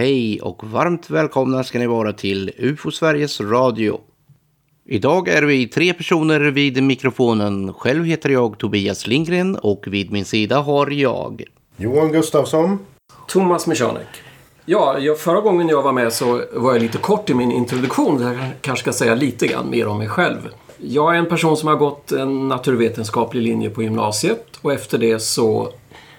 Hej och varmt välkomna ska ni vara till UFO Sveriges Radio. Idag är vi tre personer vid mikrofonen. Själv heter jag Tobias Lindgren och vid min sida har jag... Johan Gustafsson. Thomas Michanek. Ja, jag, förra gången jag var med så var jag lite kort i min introduktion. Jag kanske ska säga lite grann mer om mig själv. Jag är en person som har gått en naturvetenskaplig linje på gymnasiet och efter det så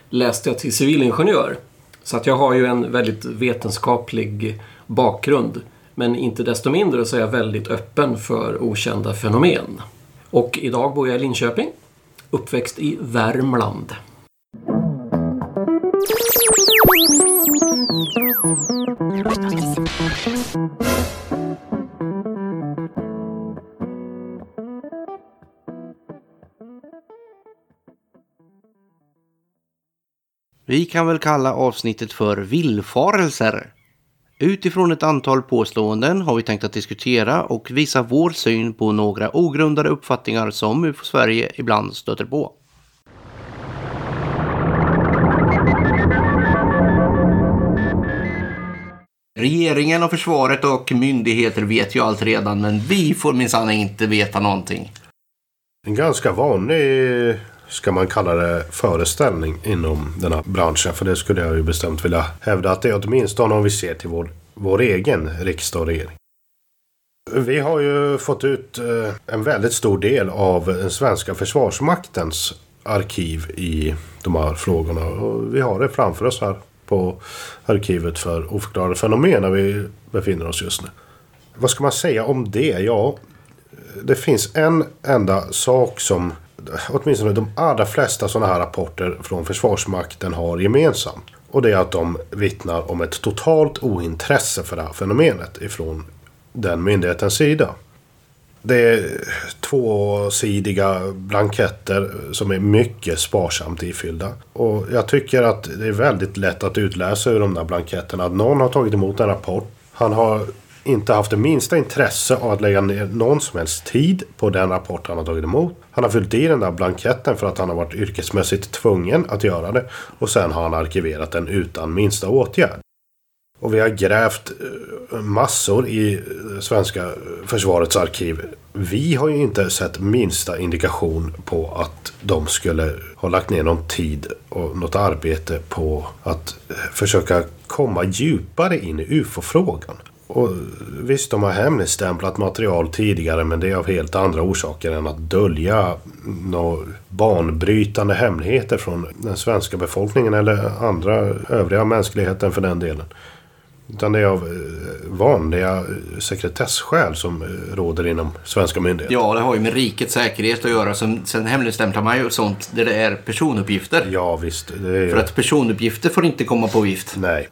läste jag till civilingenjör. Så att jag har ju en väldigt vetenskaplig bakgrund. Men inte desto mindre så är jag väldigt öppen för okända fenomen. Och idag bor jag i Linköping. Uppväxt i Värmland. Vi kan väl kalla avsnittet för villfarelser. Utifrån ett antal påståenden har vi tänkt att diskutera och visa vår syn på några ogrundade uppfattningar som UFO Sverige ibland stöter på. Regeringen och försvaret och myndigheter vet ju allt redan men vi får minsann inte veta någonting. En ganska vanlig, ska man kalla det, föreställning inom den här branschen. För det skulle jag ju bestämt vilja hävda att det är åtminstone om vi ser till vår, vår egen riksdag och regering. Vi har ju fått ut eh, en väldigt stor del av den svenska försvarsmaktens arkiv i de här frågorna. Och vi har det framför oss här på arkivet för oförklarade fenomen där vi befinner oss just nu. Vad ska man säga om det? Ja, det finns en enda sak som åtminstone de allra flesta sådana här rapporter från Försvarsmakten har gemensamt. Och det är att de vittnar om ett totalt ointresse för det här fenomenet ifrån den myndighetens sida. Det är tvåsidiga blanketter som är mycket sparsamt ifyllda. Och jag tycker att det är väldigt lätt att utläsa ur de där blanketterna att någon har tagit emot en rapport. Han har inte haft det minsta intresse av att lägga ner någon som helst tid på den rapport han har tagit emot. Han har fyllt i den där blanketten för att han har varit yrkesmässigt tvungen att göra det. Och sen har han arkiverat den utan minsta åtgärd. Och vi har grävt eh, massor i eh, svenska eh, försvarets arkiv. Vi har ju inte sett minsta indikation på att de skulle ha lagt ner någon tid och något arbete på att försöka komma djupare in i UFO-frågan. Och visst, de har hemligstämplat material tidigare men det är av helt andra orsaker än att dölja några banbrytande hemligheter från den svenska befolkningen eller andra övriga mänskligheten för den delen. Utan det är av vanliga sekretessskäl som råder inom svenska myndigheter. Ja, det har ju med rikets säkerhet att göra. Sen, sen hemligstämplar man ju sånt där det är personuppgifter. Ja, visst. Är... För att personuppgifter får inte komma på vift. Nej.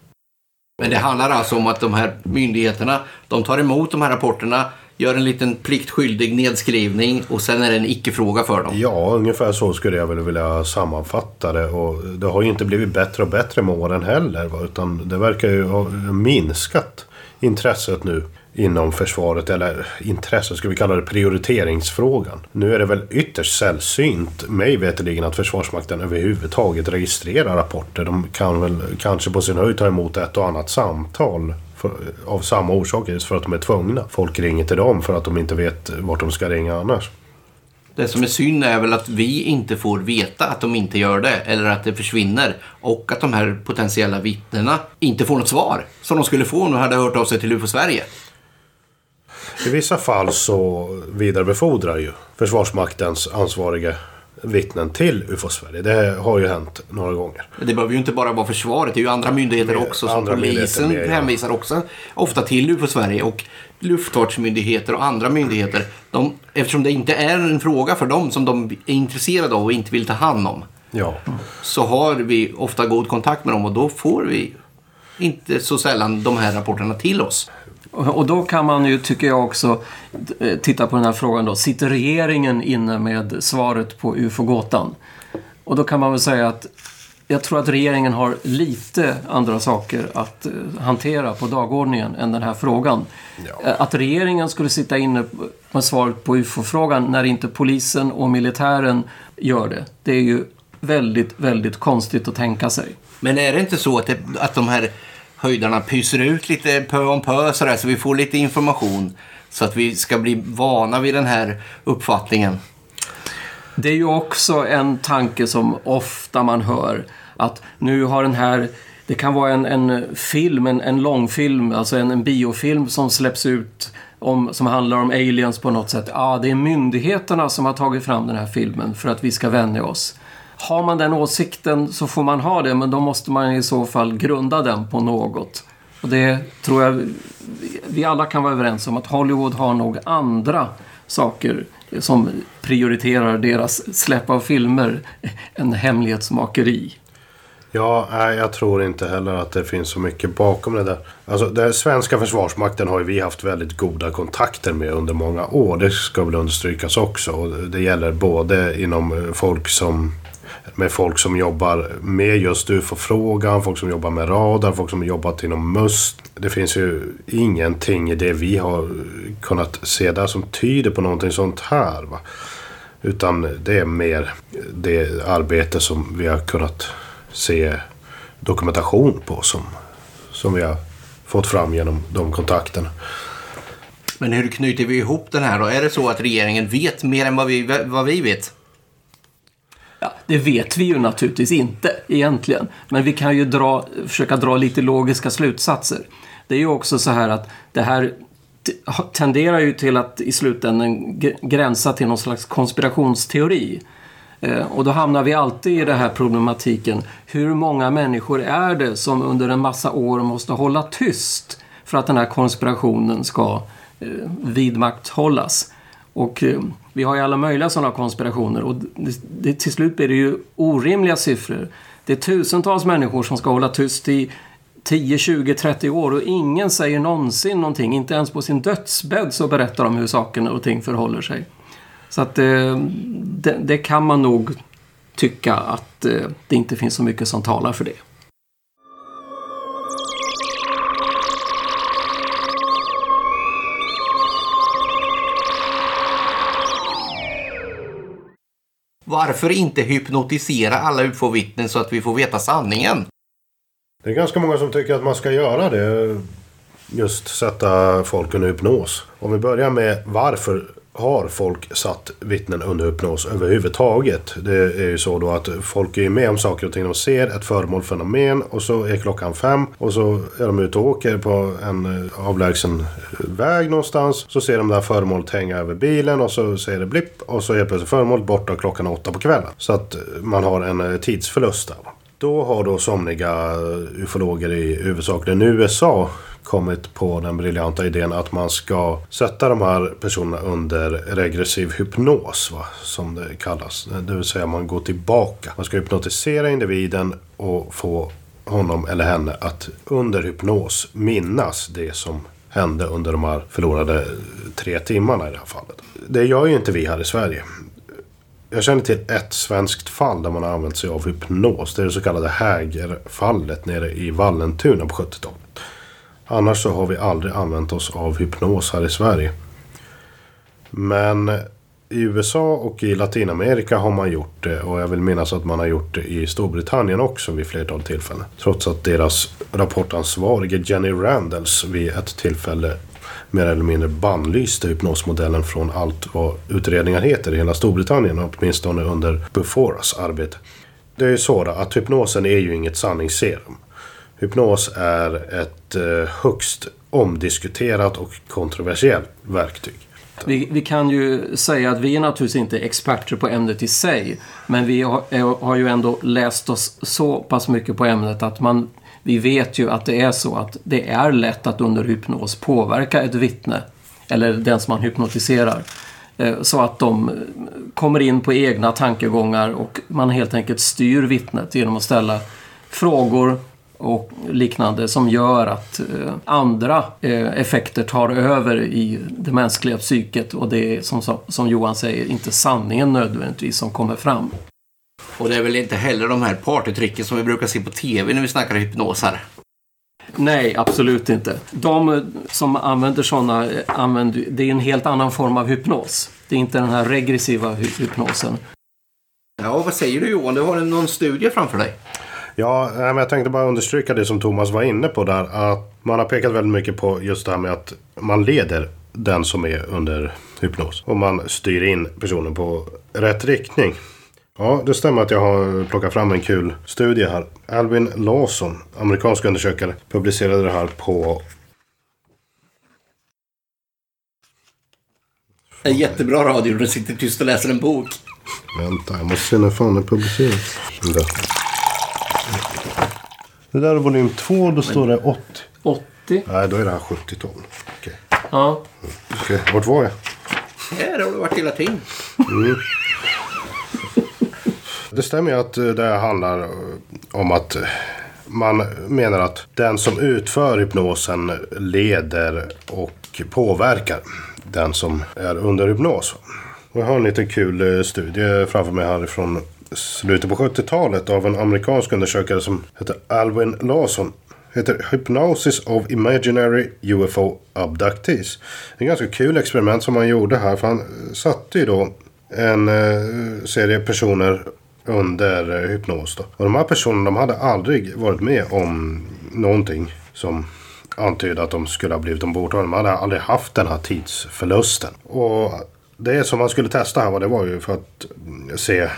Men det handlar alltså om att de här myndigheterna, de tar emot de här rapporterna, gör en liten pliktskyldig nedskrivning och sen är det en icke-fråga för dem. Ja, ungefär så skulle jag väl vilja sammanfatta det. Och det har ju inte blivit bättre och bättre med åren heller. Utan det verkar ju ha minskat intresset nu inom försvaret. Eller intresse, ska vi kalla det prioriteringsfrågan. Nu är det väl ytterst sällsynt, mig veterligen, att Försvarsmakten överhuvudtaget registrerar rapporter. De kan väl kanske på sin höjd ta emot ett och annat samtal för, av samma orsak, just för att de är tvungna. Folk ringer till dem för att de inte vet vart de ska ringa annars. Det som är synd är väl att vi inte får veta att de inte gör det eller att det försvinner och att de här potentiella vittnena inte får något svar som de skulle få om de hade hört av sig till UFO Sverige. I vissa fall så vidarebefordrar ju Försvarsmaktens ansvariga vittnen till UFO Sverige. Det har ju hänt några gånger. Det behöver ju inte bara vara försvaret, det är ju andra myndigheter Med, också. Som polisen med, ja. hänvisar också ofta till UFO Sverige och luftfartsmyndigheter och andra myndigheter. De, eftersom det inte är en fråga för dem som de är intresserade av och inte vill ta hand om. Ja. Så har vi ofta god kontakt med dem och då får vi inte så sällan de här rapporterna till oss. Och då kan man ju, tycker jag också, eh, titta på den här frågan då. Sitter regeringen inne med svaret på UFO-gåtan? Och då kan man väl säga att jag tror att regeringen har lite andra saker att eh, hantera på dagordningen än den här frågan. Ja. Eh, Att regeringen skulle sitta inne med svaret på UFO-frågan när inte polisen och militären gör det. Det är ju väldigt, väldigt konstigt att tänka sig. Men är det inte så att, det, att de här höjdarna pyser ut lite pö om pö sådär, så vi får lite information. Så att vi ska bli vana vid den här uppfattningen. Det är ju också en tanke som ofta man hör. Att nu har den här det kan vara en, en film, en, en långfilm, alltså en, en biofilm som släpps ut om, som handlar om aliens på något sätt. Ja, det är myndigheterna som har tagit fram den här filmen för att vi ska vänja oss. Har man den åsikten så får man ha det, men då måste man i så fall grunda den på något. Och det tror jag vi alla kan vara överens om att Hollywood har nog andra saker som prioriterar deras släpp av filmer än hemlighetsmakeri. Ja, nej, jag tror inte heller att det finns så mycket bakom det där. Alltså, den svenska försvarsmakten har ju vi haft väldigt goda kontakter med under många år. Det ska väl understrykas också. Och det gäller både inom folk som med folk som jobbar med just UFO-frågan, folk som jobbar med radar, folk som jobbat inom MUST. Det finns ju ingenting i det vi har kunnat se där som tyder på någonting sånt här. Va? Utan det är mer det arbete som vi har kunnat se dokumentation på som, som vi har fått fram genom de kontakterna. Men hur knyter vi ihop den här då? Är det så att regeringen vet mer än vad vi, vad vi vet? Ja, det vet vi ju naturligtvis inte egentligen. Men vi kan ju dra, försöka dra lite logiska slutsatser. Det är ju också så här att det här tenderar ju till att i slutändan gränsa till någon slags konspirationsteori. Eh, och då hamnar vi alltid i den här problematiken. Hur många människor är det som under en massa år måste hålla tyst för att den här konspirationen ska eh, vidmakthållas? Och eh, vi har ju alla möjliga sådana konspirationer och det, det, till slut blir det ju orimliga siffror. Det är tusentals människor som ska hålla tyst i 10, 20, 30 år och ingen säger någonsin någonting. Inte ens på sin dödsbädd så berättar de hur sakerna och ting förhåller sig. Så att eh, det, det, kan man nog tycka att eh, det inte finns så mycket som talar för det. Varför inte hypnotisera alla ufo-vittnen så att vi får veta sanningen? Det är ganska många som tycker att man ska göra det. Just sätta folk under hypnos. Om vi börjar med varför har folk satt vittnen under hypnos överhuvudtaget. Det är ju så då att folk är med om saker och ting. De ser ett föremål, fenomen och så är klockan fem och så är de ute och åker på en eh, avlägsen eh, väg någonstans. Så ser de det här föremålet hänga över bilen och så säger det blipp och så är plötsligt föremålet borta klockan åtta på kvällen. Så att eh, man har en tidsförlust där. Då har då somliga ufologer i huvudsakligen USA kommit på den briljanta idén att man ska sätta de här personerna under regressiv hypnos, va, som det kallas. Det vill säga man går tillbaka. Man ska hypnotisera individen och få honom eller henne att under hypnos minnas det som hände under de här förlorade tre timmarna i det här fallet. Det gör ju inte vi här i Sverige. Jag känner till ett svenskt fall där man har använt sig av hypnos. Det är det så kallade Hägerfallet nere i Vallentuna på 70-talet. Annars så har vi aldrig använt oss av hypnos här i Sverige. Men i USA och i Latinamerika har man gjort det och jag vill minnas att man har gjort det i Storbritannien också vid flertal tillfällen. Trots att deras rapportansvarige Jenny Randalls vid ett tillfälle mer eller mindre bannlyste hypnosmodellen från allt vad utredningar heter i hela Storbritannien, åtminstone under Buforas arbete. Det är ju så att hypnosen är ju inget sanningsserum. Hypnos är ett eh, högst omdiskuterat och kontroversiellt verktyg. Vi, vi, kan ju säga att vi är naturligtvis inte experter på ämnet i sig. Men vi har, eh, har, ju ändå läst oss så pass mycket på ämnet att man, vi vet ju att det är så att det är lätt att under hypnos påverka ett vittne. Eller den som man hypnotiserar. Eh, så att de kommer in på egna tankegångar och man helt enkelt styr vittnet genom att ställa frågor och liknande som gör att eh, andra eh, effekter tar över i det mänskliga psyket och det är som, som Johan säger inte sanningen nödvändigtvis som kommer fram. Och det är väl inte heller de här partytricken som vi brukar se på TV när vi snackar hypnosar? Nej, absolut inte. De som använder sådana, använder, det är en helt annan form av hypnos. Det är inte den här regressiva hypnosen. Ja, vad säger du Johan? Du har någon studie framför dig? Ja, jag tänkte bara understryka det som Thomas var inne på där. Att man har pekat väldigt mycket på just det här med att man leder den som är under hypnos. Och man styr in personen på rätt riktning. Ja, det stämmer att jag har plockat fram en kul studie här. Alvin Lawson, amerikansk undersökare, publicerade det här på... En jättebra radio du sitter tyst och läser en bok. Vänta, jag måste se när fan den publiceras. Det där är volym 2, då står det 80. 80? Nej, då är det här 70-tal. Okej, Ja. Okej, vart var jag? Här har du varit hela tiden. Det stämmer ju att eh, det handlar eh, om att eh, man menar att den som utför hypnosen leder och påverkar den som är under hypnos. Och jag har en liten kul studie framför mig här från slutet på 70-talet av en amerikansk undersökare som heter Alvin Lawson. Heter Hypnosis of Imaginary UFO Abductees. Det är ett ganska kul experiment som han gjorde här. För han satte ju då en eh, serie personer under eh, hypnos. Då. Och de här personerna de hade aldrig varit med om någonting som antydde att de skulle ha blivit ombordtagna. De hade aldrig haft den här tidsförlusten. Och det som man skulle testa här var, det var ju för att se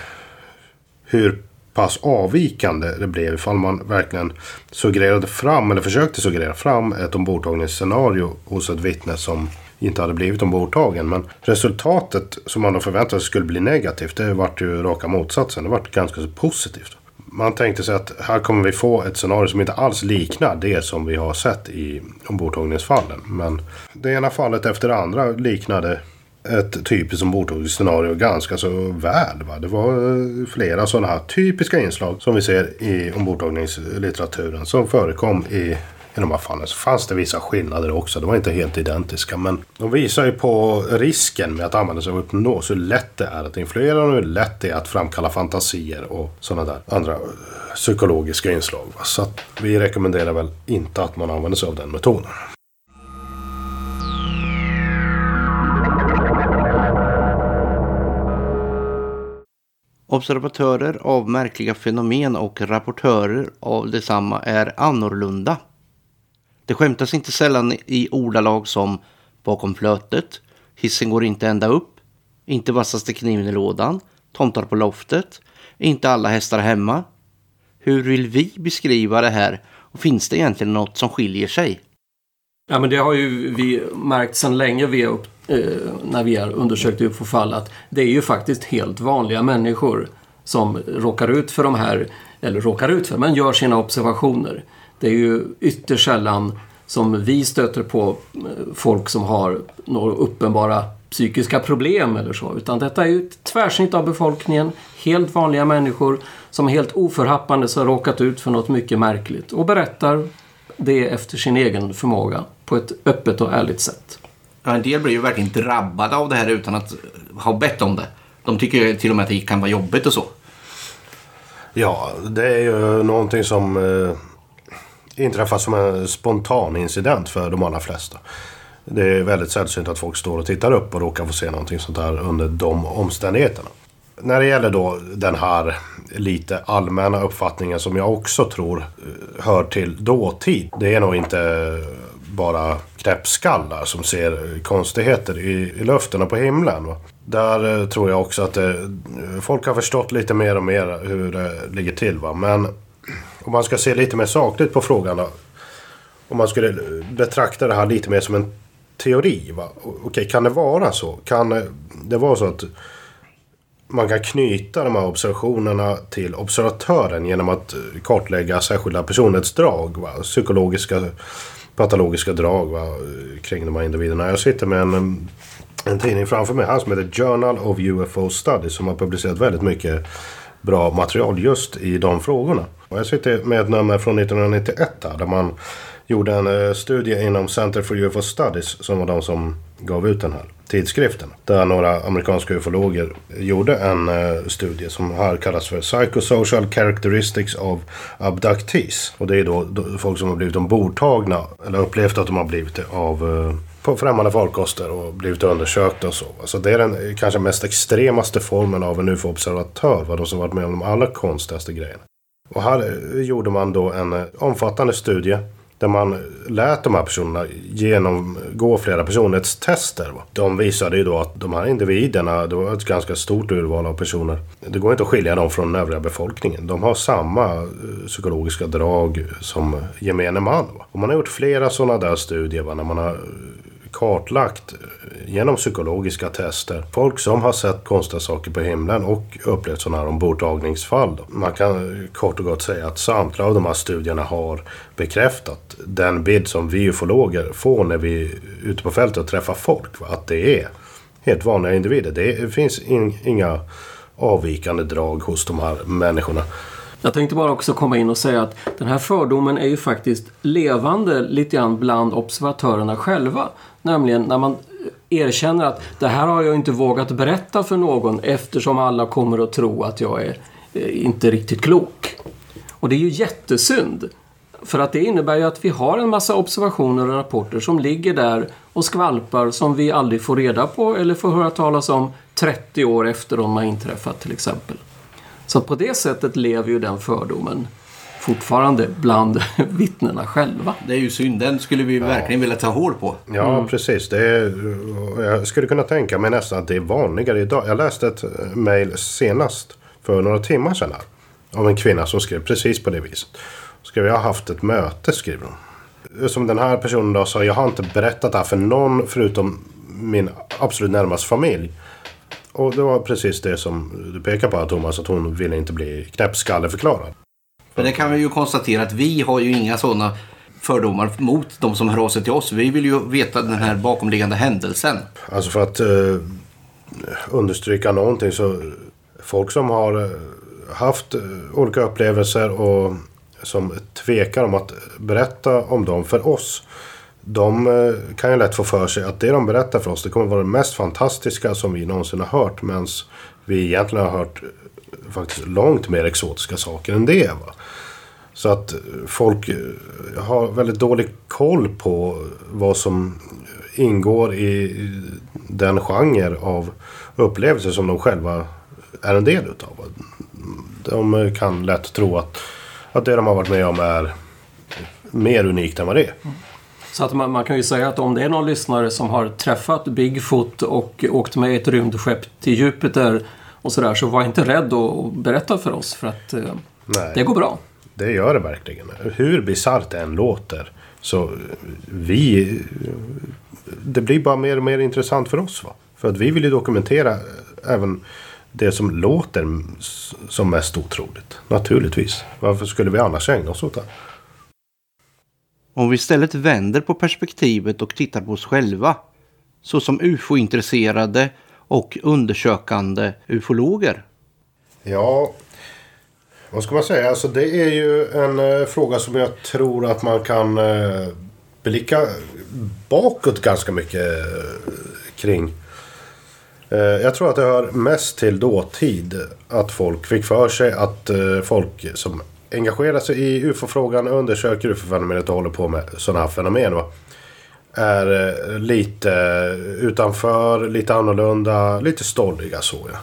hur pass avvikande det blev ifall man verkligen suggererade fram eller försökte suggerera fram ett ombordtagningsscenario hos ett vittne som inte hade blivit ombordtagen. Men resultatet som man då förväntade sig skulle bli negativt det vart ju raka motsatsen. Det vart ganska så positivt. Man tänkte sig att här kommer vi få ett scenario som inte alls liknar det som vi har sett i ombordtagningsfallen. Men det ena fallet efter det andra liknade ett typiskt ombordtagningsscenario ganska så väl. Va? Det var eh, flera sådana här typiska inslag som vi ser i ombordtagningslitteraturen som förekom i i de här fallen så fanns det vissa skillnader också. De var inte helt identiska. Men de visar ju på risken med att använda sig av hypnos. Hur lätt det är att influera och hur lätt det är att framkalla fantasier och sådana där andra eh, psykologiska inslag. va. Så att vi rekommenderar väl inte att man använder sig av den metoden. Observatörer av märkliga fenomen och rapportörer av detsamma är annorlunda. Det skämtas inte sällan i ordalag som bakom flötet, hissen går inte ända upp, inte vassaste kniven i lådan, tomtar på loftet, inte alla hästar hemma. Hur vill vi beskriva det här och finns det egentligen något som skiljer sig? Ja, men det har ju vi märkt sedan länge vi har upp, Eh, när vi har undersökt UFO-fall att det är ju faktiskt helt vanliga människor som råkar ut för de här, eller råkar ut för, men gör sina observationer. Det är ju ytterst sällan som vi stöter på eh, folk som har några uppenbara psykiska problem eller så. Utan detta är ju ett tvärsnitt av befolkningen. Helt vanliga människor som helt oförhappande har råkat ut för något mycket märkligt och berättar det efter sin egen förmåga på ett öppet och ärligt sätt. Ja, en del blir ju verkligen drabbade av det här utan att ha bett om det. De tycker till och med att det kan vara jobbigt och så. Ja, det är ju någonting som eh, inträffar som en spontan incident för de allra flesta. Det är väldigt sällsynt att folk står och tittar upp och råkar få se någonting sånt här under de omständigheterna. När det gäller då den här lite allmänna uppfattningen som jag också tror eh, hör till dåtid. Det är nog inte bara knäppskallar som ser konstigheter i, i luften och på himlen. Va? Där eh, tror jag också att det, folk har förstått lite mer och mer hur det ligger till. Va? Men om man ska se lite mer sakligt på frågan då. Om man skulle eh, betrakta det här lite mer som en teori. Va? Okej, kan det vara så? Kan det vara så att man kan knyta de här observationerna till observatören genom att kartlägga särskilda personlighetsdrag. Va? Psykologiska, patologiska drag va? kring de här individerna. Jag sitter med en, en tidning framför mig här som heter Journal of UFO Studies som har publicerat väldigt mycket bra material just i de frågorna. Och jag sitter med ett nummer från 1991 här, där man gjorde en eh, studie inom Center for UFO Studies som var de som gav ut den här tidskriften. Där några amerikanska ufologer gjorde en eh, studie som här kallas för Psychosocial Characteristics of Abductees. Och det är då, folk som har blivit ombordtagna eller upplevt att de har blivit det av eh, på främmande farkoster och blivit undersökta och så. Så det är den kanske mest extremaste formen av en ufo-observatör. Vad de som varit med om de allra konstigaste grejerna. Och här gjorde man då en omfattande studie där man lät de här personerna genomgå flera personlighetstester. De visade ju då att de här individerna, det var ett ganska stort urval av personer. Det går inte att skilja dem från den övriga befolkningen. De har samma eh, psykologiska drag som gemene man. Och man har gjort flera sådana där studier när man har eh, kartlagt eh, genom psykologiska tester folk som har sett konstiga saker på himlen och upplevt sådana här ombordtagningsfall. Man kan eh, kort och gott säga att samtliga av de här studierna har bekräftat den bild som vi ufologer får när vi är ute på fältet och träffar folk. Att det är helt vanliga individer. Det finns in, inga avvikande drag hos de här människorna. Jag tänkte bara också komma in och säga att den här fördomen är ju faktiskt levande lite grann bland observatörerna själva. Nämligen när man erkänner att det här har jag inte vågat berätta för någon eftersom alla kommer att tro att jag är eh, inte riktigt klok. Och det är ju jättesynd. För att det innebär ju att vi har en massa observationer och rapporter som ligger där och skvalpar som vi aldrig får reda på eller får höra talas om 30 år efter de har inträffat till exempel. Så på det sättet lever ju den fördomen fortfarande bland vittnena själva. Det är ju synd. Den skulle vi ja. verkligen vilja ta hål på. Ja, mm. precis. Det är, jag skulle kunna tänka mig nästan att det är vanligare idag. Jag läste ett mejl senast för några timmar sedan. Här, av en kvinna som skrev precis på det viset. Skrev jag har haft ett möte, skriver hon. Som den här personen då sa, jag har inte berättat det här för någon förutom min absolut närmaste familj. Och det var precis det som du pekar på Thomas, att hon ville inte bli knäppskalleförklarad. För det kan vi ju konstatera att vi har ju inga sådana fördomar mot de som hör av sig till oss. Vi vill ju veta den här bakomliggande händelsen. Alltså för att eh, understryka någonting så folk som har eh, haft eh, olika upplevelser och som tvekar om att berätta om dem för oss. De eh, kan ju lätt få för sig att det de berättar för oss det kommer vara det mest fantastiska som vi någonsin har hört. Medan vi egentligen har hört eh, faktiskt långt mer exotiska saker än det. Va? Så att eh, folk har väldigt dålig koll på vad som ingår i den genre av upplevelser som de själva är en del utav. De kan lätt tro att, att det de har varit med om är mer unikt än vad det är. Mm. Så att man, man, kan ju säga att om det är någon lyssnare som har träffat Bigfoot och åkt med ett rymdskepp till Jupiter och sådär så var inte rädd att berätta för oss för att eh, det går bra. Det gör det verkligen. Hur bisarrt det än låter så vi... Det blir bara mer och mer intressant för oss. Va? För att vi vill ju dokumentera även det som låter som mest otroligt. Naturligtvis. Varför skulle vi annars ägna oss åt det? Om vi istället vänder på perspektivet och tittar på oss själva, såsom ufo-intresserade och undersökande ufologer? Ja, vad ska man säga? Alltså det är ju en eh, fråga som jag tror att man kan eh, blicka bakåt ganska mycket eh, kring. Eh, jag tror att det hör mest till dåtid att folk fick för sig att eh, folk som engagerar sig i ufo-frågan, undersöker ufo-fenomenet och håller på med sådana här fenomen. Va? Är eh, lite utanför, lite annorlunda, lite stolliga så ja.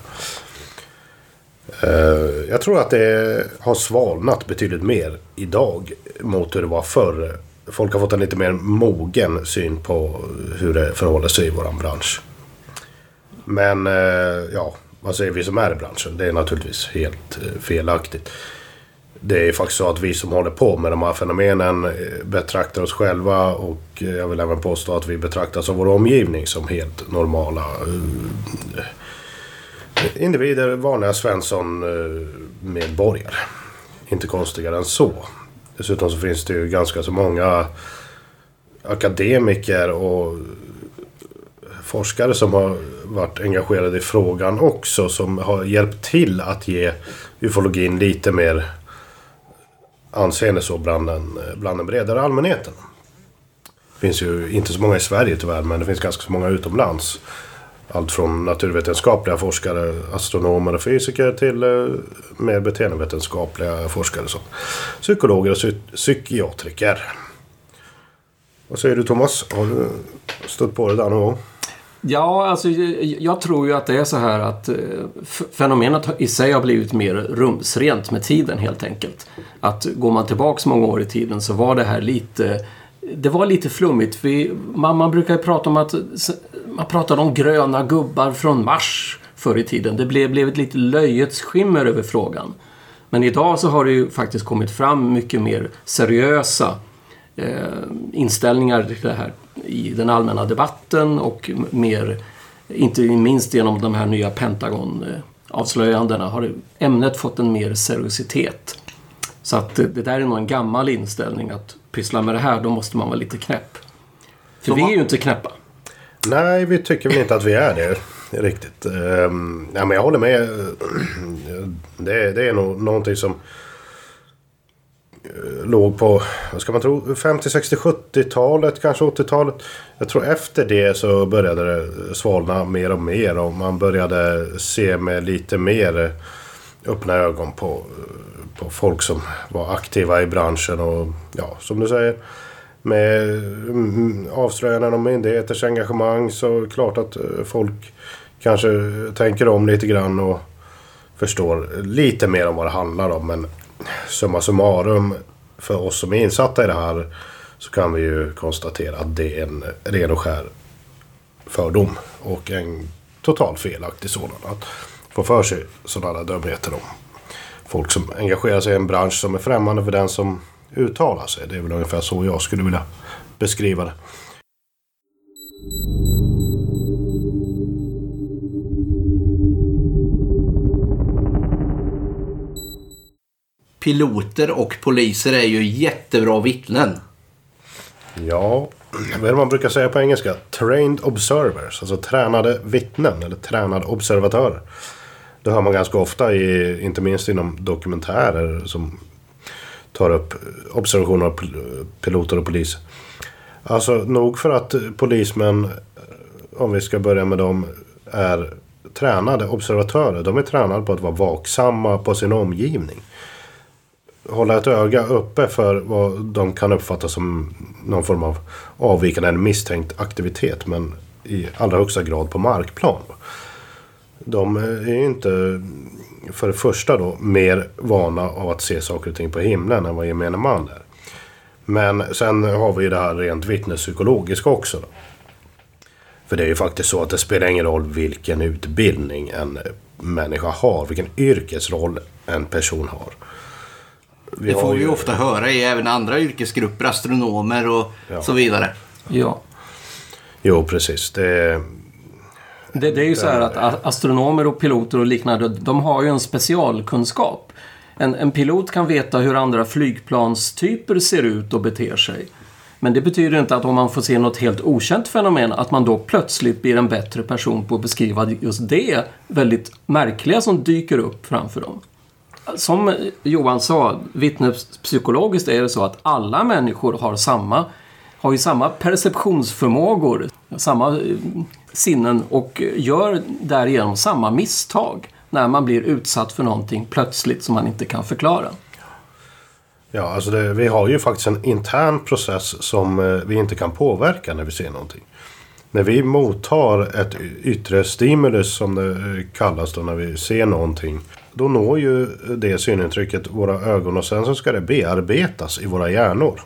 Eh, jag tror att det har svalnat betydligt mer idag mot hur det var förr. Folk har fått en lite mer mogen syn på hur det förhåller sig i våran bransch. Men eh, ja, vad säger vi som är i branschen? Det är naturligtvis helt felaktigt det är faktiskt så att vi som håller på med de här fenomenen eh, betraktar oss själva och eh, jag vill även påstå att vi betraktas av vår omgivning som helt normala eh, individer, vanliga Svensson-medborgare. Inte konstigare än så. Dessutom så finns det ju ganska så många akademiker och forskare som har varit engagerade i frågan också. Som har hjälpt till att ge ufologin lite mer anseende så bland den, bland den bredare allmänheten. Det finns ju inte så många i Sverige tyvärr, men det finns ganska så många utomlands. Allt från naturvetenskapliga forskare, astronomer och fysiker till eh, mer beteendevetenskapliga forskare som psykologer och psykiatriker. Vad säger du Thomas? Har du stött på det där någon gång? Ja, alltså jag tror ju att det är så här att eh, fenomenet i sig har blivit mer rumsrent med tiden helt enkelt. Att går man tillbaks många år i tiden så var det här lite det var lite flummigt. Vi, man, man brukar ju prata om att man pratade om gröna gubbar från Mars förr i tiden. Det blev, blev ett lite löjets skimmer över frågan. Men idag så har det ju faktiskt kommit fram mycket mer seriösa inställningar till det här i den allmänna debatten och mer, inte minst genom de här nya Pentagon-avslöjandena, har ämnet fått en mer seriositet. Så att det, där är nog en gammal inställning att pyssla med det här, då måste man vara lite knäpp. För vi är ju inte knäppa. Nej, vi tycker väl inte att vi är det riktigt. Um, ja, men jag håller med. Det, det är nog någonting som eh, låg på, vad ska man tro, 50, 60, 70-talet, kanske 80-talet. Jag tror efter det så började det svalna mer och mer och man började se med lite mer eh, öppna ögon på, eh, på folk som var aktiva i branschen och ja, som du säger med mm, avslöjanden om myndigheters engagemang så är det klart att eh, folk kanske tänker om lite grann och förstår lite mer om vad det handlar om. Men summa summarum för oss som är insatta i det här så kan vi ju konstatera att det är en ren och skär fördom och en totalt felaktig sådan. Att få för sig sådana dumheter om folk som engagerar sig i en bransch som är främmande för den som uttalar sig. Det är väl ungefär så jag skulle vilja beskriva det. Piloter och poliser är ju jättebra vittnen. Ja, vad är det man brukar säga på engelska? Trained observers, alltså tränade vittnen eller tränade observatörer. Det hör man ganska ofta, i, inte minst inom dokumentärer som tar upp observationer av piloter och poliser. Alltså nog för att polismän, om vi ska börja med dem, är tränade observatörer. De är tränade på att vara vaksamma på sin omgivning. Hålla ett öga uppe för vad de kan uppfatta som någon form av avvikande eller misstänkt aktivitet. Men i allra högsta grad på markplan. De är ju inte för det första då mer vana av att se saker och ting på himlen än vad gemene man är. Men sen har vi det här rent vittnespsykologiska också. Då. För det är ju faktiskt så att det spelar ingen roll vilken utbildning en människa har, vilken yrkesroll en person har. Vi det får vi ju ofta höra i även andra yrkesgrupper, astronomer och ja. så vidare. Ja. Jo, precis. Det, det, det är ju så här att astronomer och piloter och liknande, de har ju en specialkunskap. En, en pilot kan veta hur andra flygplanstyper ser ut och beter sig. Men det betyder inte att om man får se något helt okänt fenomen att man då plötsligt blir en bättre person på att beskriva just det väldigt märkliga som dyker upp framför dem. Som Johan sa, vittnespsykologiskt är det så att alla människor har samma har ju samma perceptionsförmågor, samma eh, sinnen och gör därigenom samma misstag när man blir utsatt för någonting plötsligt som man inte kan förklara. Ja, alltså det, vi har ju faktiskt en intern process som eh, vi inte kan påverka när vi ser någonting. När vi mottar ett yttre stimulus som det eh, kallas då när vi ser någonting. Då når ju det synintrycket våra ögon och sen så ska det bearbetas i våra hjärnor.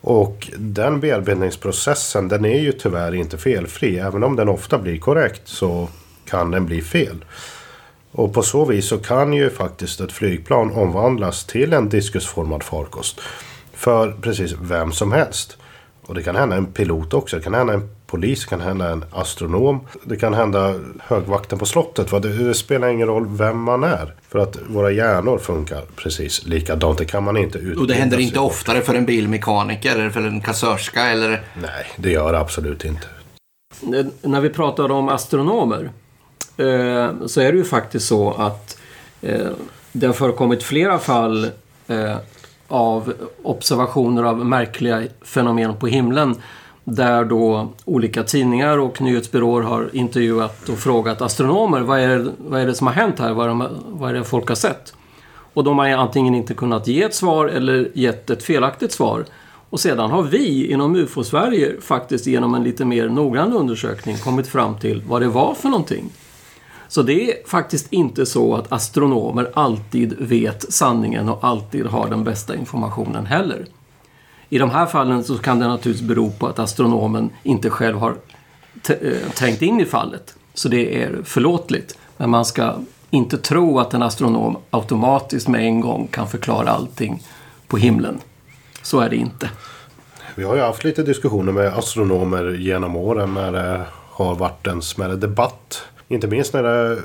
Och den bearbetningsprocessen den är ju tyvärr inte felfri. Även om den ofta blir korrekt så kan den bli fel. Och på så vis så kan ju faktiskt ett flygplan omvandlas till en diskusformad farkost. För precis vem som helst. Och det kan hända en pilot också. Det kan hända en polis, det kan hända en astronom. Det kan hända högvakten på slottet. Det, det spelar ingen roll vem man är. För att våra hjärnor funkar precis likadant. Det kan man inte utbilda Och det händer inte oftare för en bilmekaniker eller för en kassörska eller? Nej, det gör det absolut inte. När vi pratar om astronomer eh, så är det ju faktiskt så att eh, det har förekommit flera fall eh, av observationer av märkliga fenomen på himlen där då olika tidningar och nyhetsbyråer har intervjuat och frågat astronomer vad är, det, vad är det som har hänt här? Vad är, det, vad är det folk har sett? Och de har antingen inte kunnat ge ett svar eller gett ett felaktigt svar. Och sedan har vi inom UFO-Sverige faktiskt genom en lite mer noggrann undersökning kommit fram till vad det var för någonting. Så det är faktiskt inte så att astronomer alltid vet sanningen och alltid har den bästa informationen heller. I de här fallen så kan det naturligtvis bero på att astronomen inte själv har eh, trängt in i fallet. Så det är förlåtligt. Men man ska inte tro att en astronom automatiskt med en gång kan förklara allting på himlen. Så är det inte. Vi har ju haft lite diskussioner med astronomer genom åren när det har varit en smärre debatt. Inte minst när det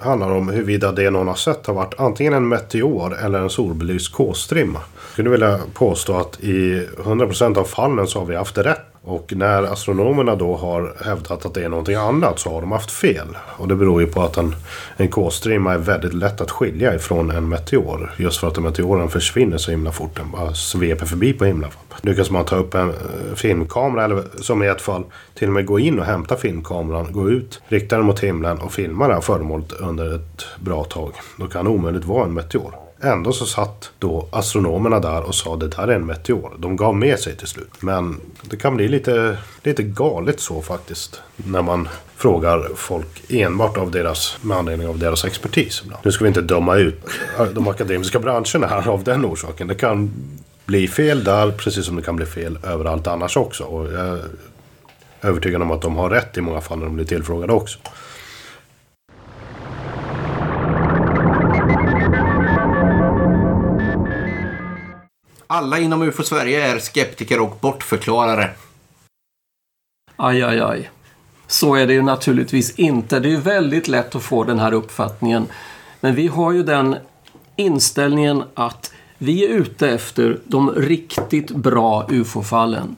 handlar om huruvida det någon har sett har varit antingen en meteor eller en solbelyst K-strimma. Jag skulle vilja påstå att i 100% av fallen så har vi haft rätt. Och när astronomerna då har hävdat att det är någonting annat så har de haft fel. Och det beror ju på att en, en K-strimma är väldigt lätt att skilja ifrån en meteor. Just för att meteoren försvinner så himla fort. Den bara sveper förbi på himlen. Lyckas man ta upp en eh, filmkamera, eller som i ett fall till och med gå in och hämta filmkameran, gå ut, rikta den mot himlen och filma det här föremålet under ett bra tag. Då kan det omöjligt vara en meteor. Ändå så satt då astronomerna där och sa det där är en meteor. De gav med sig till slut. Men det kan bli lite, lite galet så faktiskt. När man frågar folk enbart av deras, med anledning av deras expertis. Nu ska vi inte döma ut äh, de akademiska branscherna här av den orsaken. Det kan bli fel där precis som det kan bli fel överallt annars också. Och jag är övertygad om att de har rätt i många fall när de blir tillfrågade också. Alla inom UFO Sverige är skeptiker och bortförklarare. Aj, aj, aj. Så är det ju naturligtvis inte. Det är väldigt lätt att få den här uppfattningen. Men vi har ju den inställningen att vi är ute efter de riktigt bra UFO-fallen.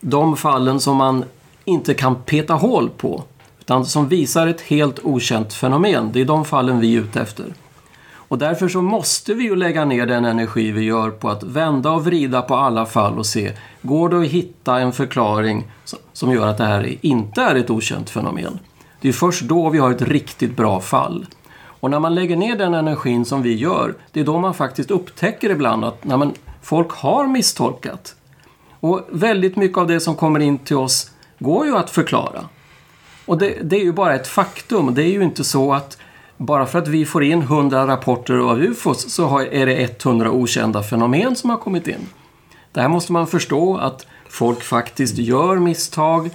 De fallen som man inte kan peta hål på. Utan som visar ett helt okänt fenomen. Det är de fallen vi är ute efter. Och därför så måste vi ju lägga ner den energi vi gör på att vända och vrida på alla fall och se, går det att hitta en förklaring som gör att det här inte är ett okänt fenomen? Det är först då vi har ett riktigt bra fall. Och när man lägger ner den energin som vi gör, det är då man faktiskt upptäcker ibland att nej, men, folk har misstolkat. Och väldigt mycket av det som kommer in till oss går ju att förklara. Och det, det är ju bara ett faktum. Det är ju inte så att bara för att vi får in 100 rapporter av UFOs så är det 100 okända fenomen som har kommit in. Där måste man förstå att folk faktiskt gör misstag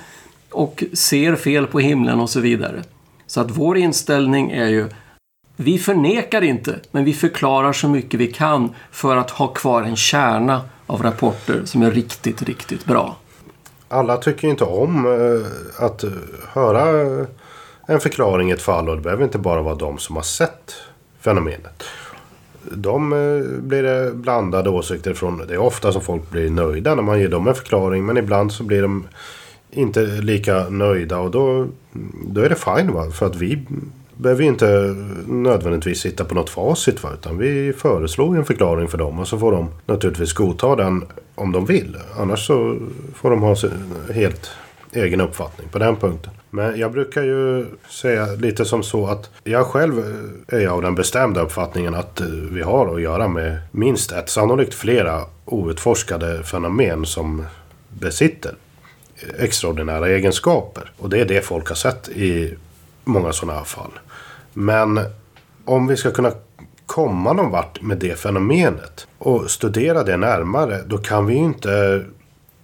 och ser fel på himlen och så vidare. Så att vår inställning är ju vi förnekar inte, men vi förklarar så mycket vi kan för att ha kvar en kärna av rapporter som är riktigt, riktigt bra. Alla tycker inte om eh, att eh, höra en förklaring i ett fall och det behöver inte bara vara de som har sett fenomenet. De eh, blir det blandade åsikter från. Det är ofta som folk blir nöjda när man ger dem en förklaring men ibland så blir de inte lika nöjda och då, då är det fine va? För att vi behöver ju inte nödvändigtvis sitta på något facit va? utan vi föreslår en förklaring för dem och så får de naturligtvis godta den om de vill. Annars så får de ha helt egen uppfattning på den punkten. Men jag brukar ju säga lite som så att jag själv eh, är av den bestämda uppfattningen att eh, vi har att göra med minst ett, sannolikt flera outforskade fenomen som besitter eh, extraordinära egenskaper. Och det är det folk har sett i många sådana här fall. Men om vi ska kunna komma någon vart med det fenomenet och studera det närmare då kan vi ju inte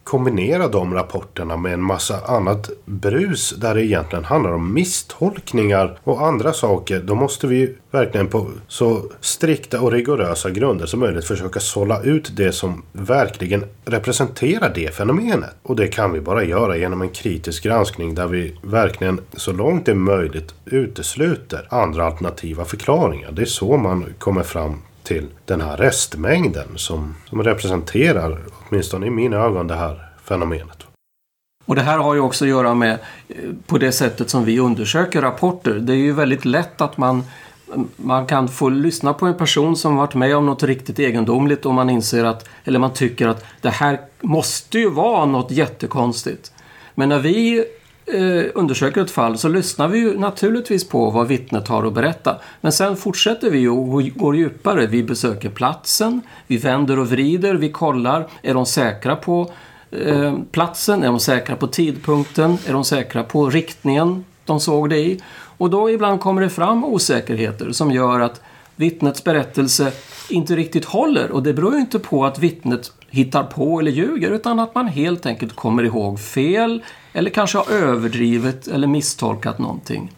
kombinera de rapporterna med en massa annat brus där det egentligen handlar om misstolkningar och andra saker. Då måste vi verkligen på så strikta och rigorösa grunder som möjligt försöka sålla ut det som verkligen representerar det fenomenet. Och det kan vi bara göra genom en kritisk granskning där vi verkligen så långt det är möjligt utesluter andra alternativa förklaringar. Det är så man kommer fram till den här restmängden som, som representerar, åtminstone i mina ögon, det här fenomenet. Och det här har ju också att göra med eh, på det sättet som vi undersöker rapporter. Det är ju väldigt lätt att man, man kan få lyssna på en person som varit med om något riktigt egendomligt och man inser att, eller man tycker att det här måste ju vara något jättekonstigt. Men när vi eh, undersöker ett fall så lyssnar vi ju naturligtvis på vad vittnet har att berätta. Men sen fortsätter vi och går djupare. Vi besöker platsen, vi vänder och vrider, vi kollar. Är de säkra på eh, platsen? Är de säkra på tidpunkten? Är de säkra på riktningen de såg det i? Och då ibland kommer det fram osäkerheter som gör att vittnets berättelse inte riktigt håller. Och det beror ju inte på att vittnet hittar på eller ljuger utan att man helt enkelt kommer ihåg fel eller kanske har överdrivit eller misstolkat någonting.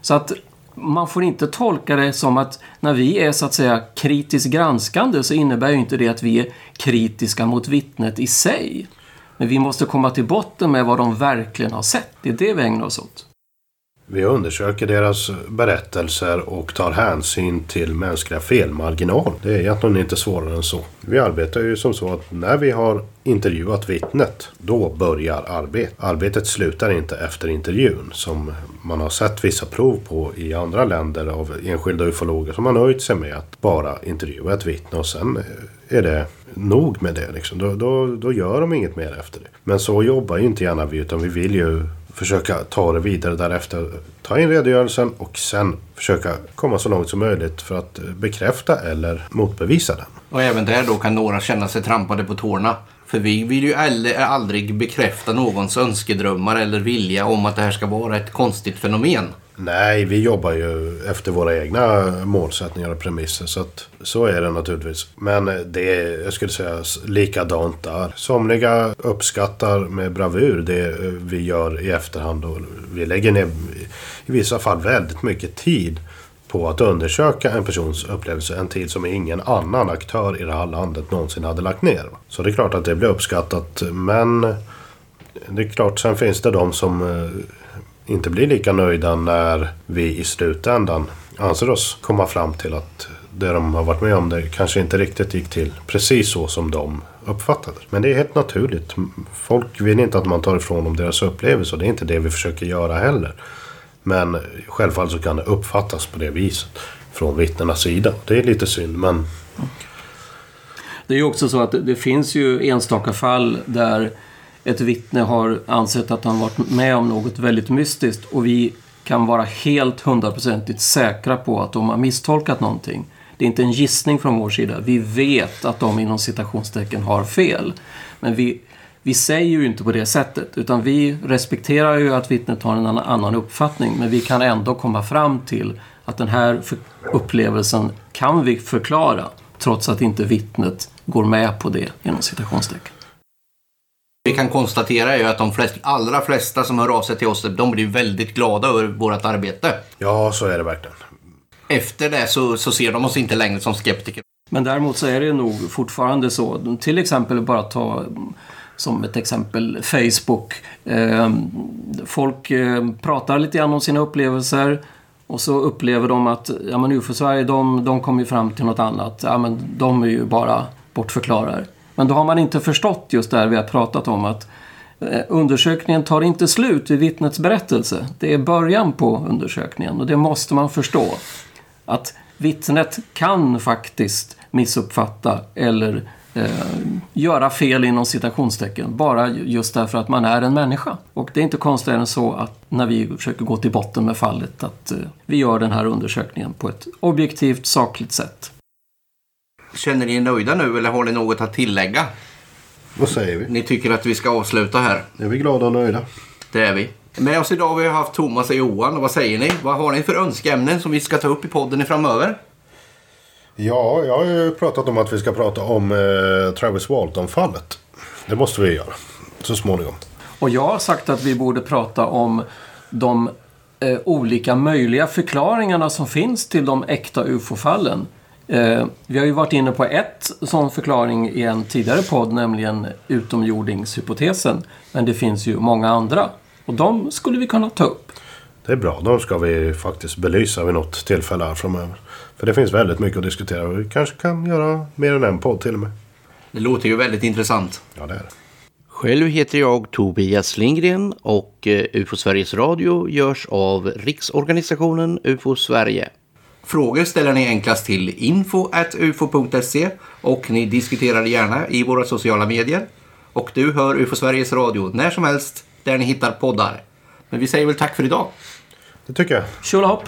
Så att man får inte tolka det som att när vi är så att säga kritiskt granskande så innebär ju inte det att vi är kritiska mot vittnet i sig. Men vi måste komma till botten med vad de verkligen har sett. Det är det vi ägnar oss åt. Vi undersöker deras berättelser och tar hänsyn till mänskliga felmarginal. Det är egentligen inte svårare än så. Vi arbetar ju som så att när vi har intervjuat vittnet, då börjar arbetet. Arbetet slutar inte efter intervjun som man har sett vissa prov på i andra länder av enskilda ufologer som har nöjt sig med att bara intervjua ett vittne och sen är det nog med det. Liksom. Då, då, då gör de inget mer efter det. Men så jobbar ju inte gärna vi utan vi vill ju försöka ta det vidare därefter. Ta in redogörelsen och sen försöka komma så långt som möjligt för att bekräfta eller motbevisa den. Och även där då kan några känna sig trampade på tårna. För vi vill ju aldrig bekräfta någons önskedrömmar eller vilja om att det här ska vara ett konstigt fenomen. Nej, vi jobbar ju efter våra egna målsättningar och premisser. Så, att, så är det naturligtvis. Men det är, jag skulle säga, likadant där. Somliga uppskattar med bravur det eh, vi gör i efterhand. Och vi lägger ner i vissa fall väldigt mycket tid på att undersöka en persons upplevelse. En tid som ingen annan aktör i det här landet någonsin hade lagt ner. Så det är klart att det blir uppskattat. Men det är klart, sen finns det de som eh, inte blir lika nöjda när vi i slutändan anser oss komma fram till att det de har varit med om det kanske inte riktigt gick till precis så som de uppfattade Men det är helt naturligt. Folk vill inte att man tar ifrån dem deras upplevelse och det är inte det vi försöker göra heller. Men självfallet så kan det uppfattas på det viset från vittnenas sida. Det är lite synd men... Det är ju också så att det finns ju enstaka fall där ett vittne har ansett att han varit med om något väldigt mystiskt och vi kan vara helt hundraprocentigt säkra på att de har misstolkat någonting. Det är inte en gissning från vår sida. Vi vet att de inom citationstecken har fel. Men vi, vi säger ju inte på det sättet utan vi respekterar ju att vittnet har en annan uppfattning men vi kan ändå komma fram till att den här upplevelsen kan vi förklara trots att inte vittnet går med på det inom citationstecken vi kan konstatera är ju att de flest, allra flesta som hör av sig till oss, de blir väldigt glada över vårt arbete. Ja, så är det verkligen. Efter det så, så ser de oss inte längre som skeptiker. Men däremot så är det nog fortfarande så. Till exempel bara ta som ett exempel Facebook. Eh, folk eh, pratar lite grann om sina upplevelser och så upplever de att ja, men UFO-Sverige de, de kommer ju fram till något annat. Ja, men de är ju bara bortförklarar. Men då har man inte förstått just det här vi har pratat om att eh, undersökningen tar inte slut vid vittnets berättelse. Det är början på undersökningen och det måste man förstå. Att vittnet kan faktiskt missuppfatta eller eh, göra fel inom citationstecken. Bara just därför att man är en människa. Och det är inte konstigare än så att när vi försöker gå till botten med fallet att eh, vi gör den här undersökningen på ett objektivt, sakligt sätt. Känner ni er nöjda nu eller har ni något att tillägga? Vad säger vi? Ni tycker att vi ska avsluta här? Är vi glada och nöjda? Det är vi. Med oss idag har vi haft Thomas och Johan. Och vad säger ni? Vad har ni för önskeämnen som vi ska ta upp i podden framöver? Ja, jag har ju pratat om att vi ska prata om eh, Travis Walton-fallet. Det måste vi göra. Så småningom. Och jag har sagt att vi borde prata om de eh, olika möjliga förklaringarna som finns till de äkta UFO-fallen. Eh, vi har ju varit inne på ett sån förklaring i en tidigare podd, nämligen utomjordingshypotesen. Men det finns ju många andra. Och de skulle vi kunna ta upp. Det är bra. De ska vi faktiskt belysa vid något tillfälle här framöver. För det finns väldigt mycket att diskutera. Vi kanske kan göra mer än en podd till och med. Det låter ju väldigt intressant. Ja, det är det. Själv heter jag Tobias Lindgren och eh, UFO Sveriges Radio görs av Riksorganisationen UFO Sverige. Frågor ställer ni enklast till info.ufo.se och ni diskuterar gärna i våra sociala medier. Och du hör UFO Sveriges Radio när som helst där ni hittar poddar. Men vi säger väl tack för idag. Det tycker jag. Tjolahopp!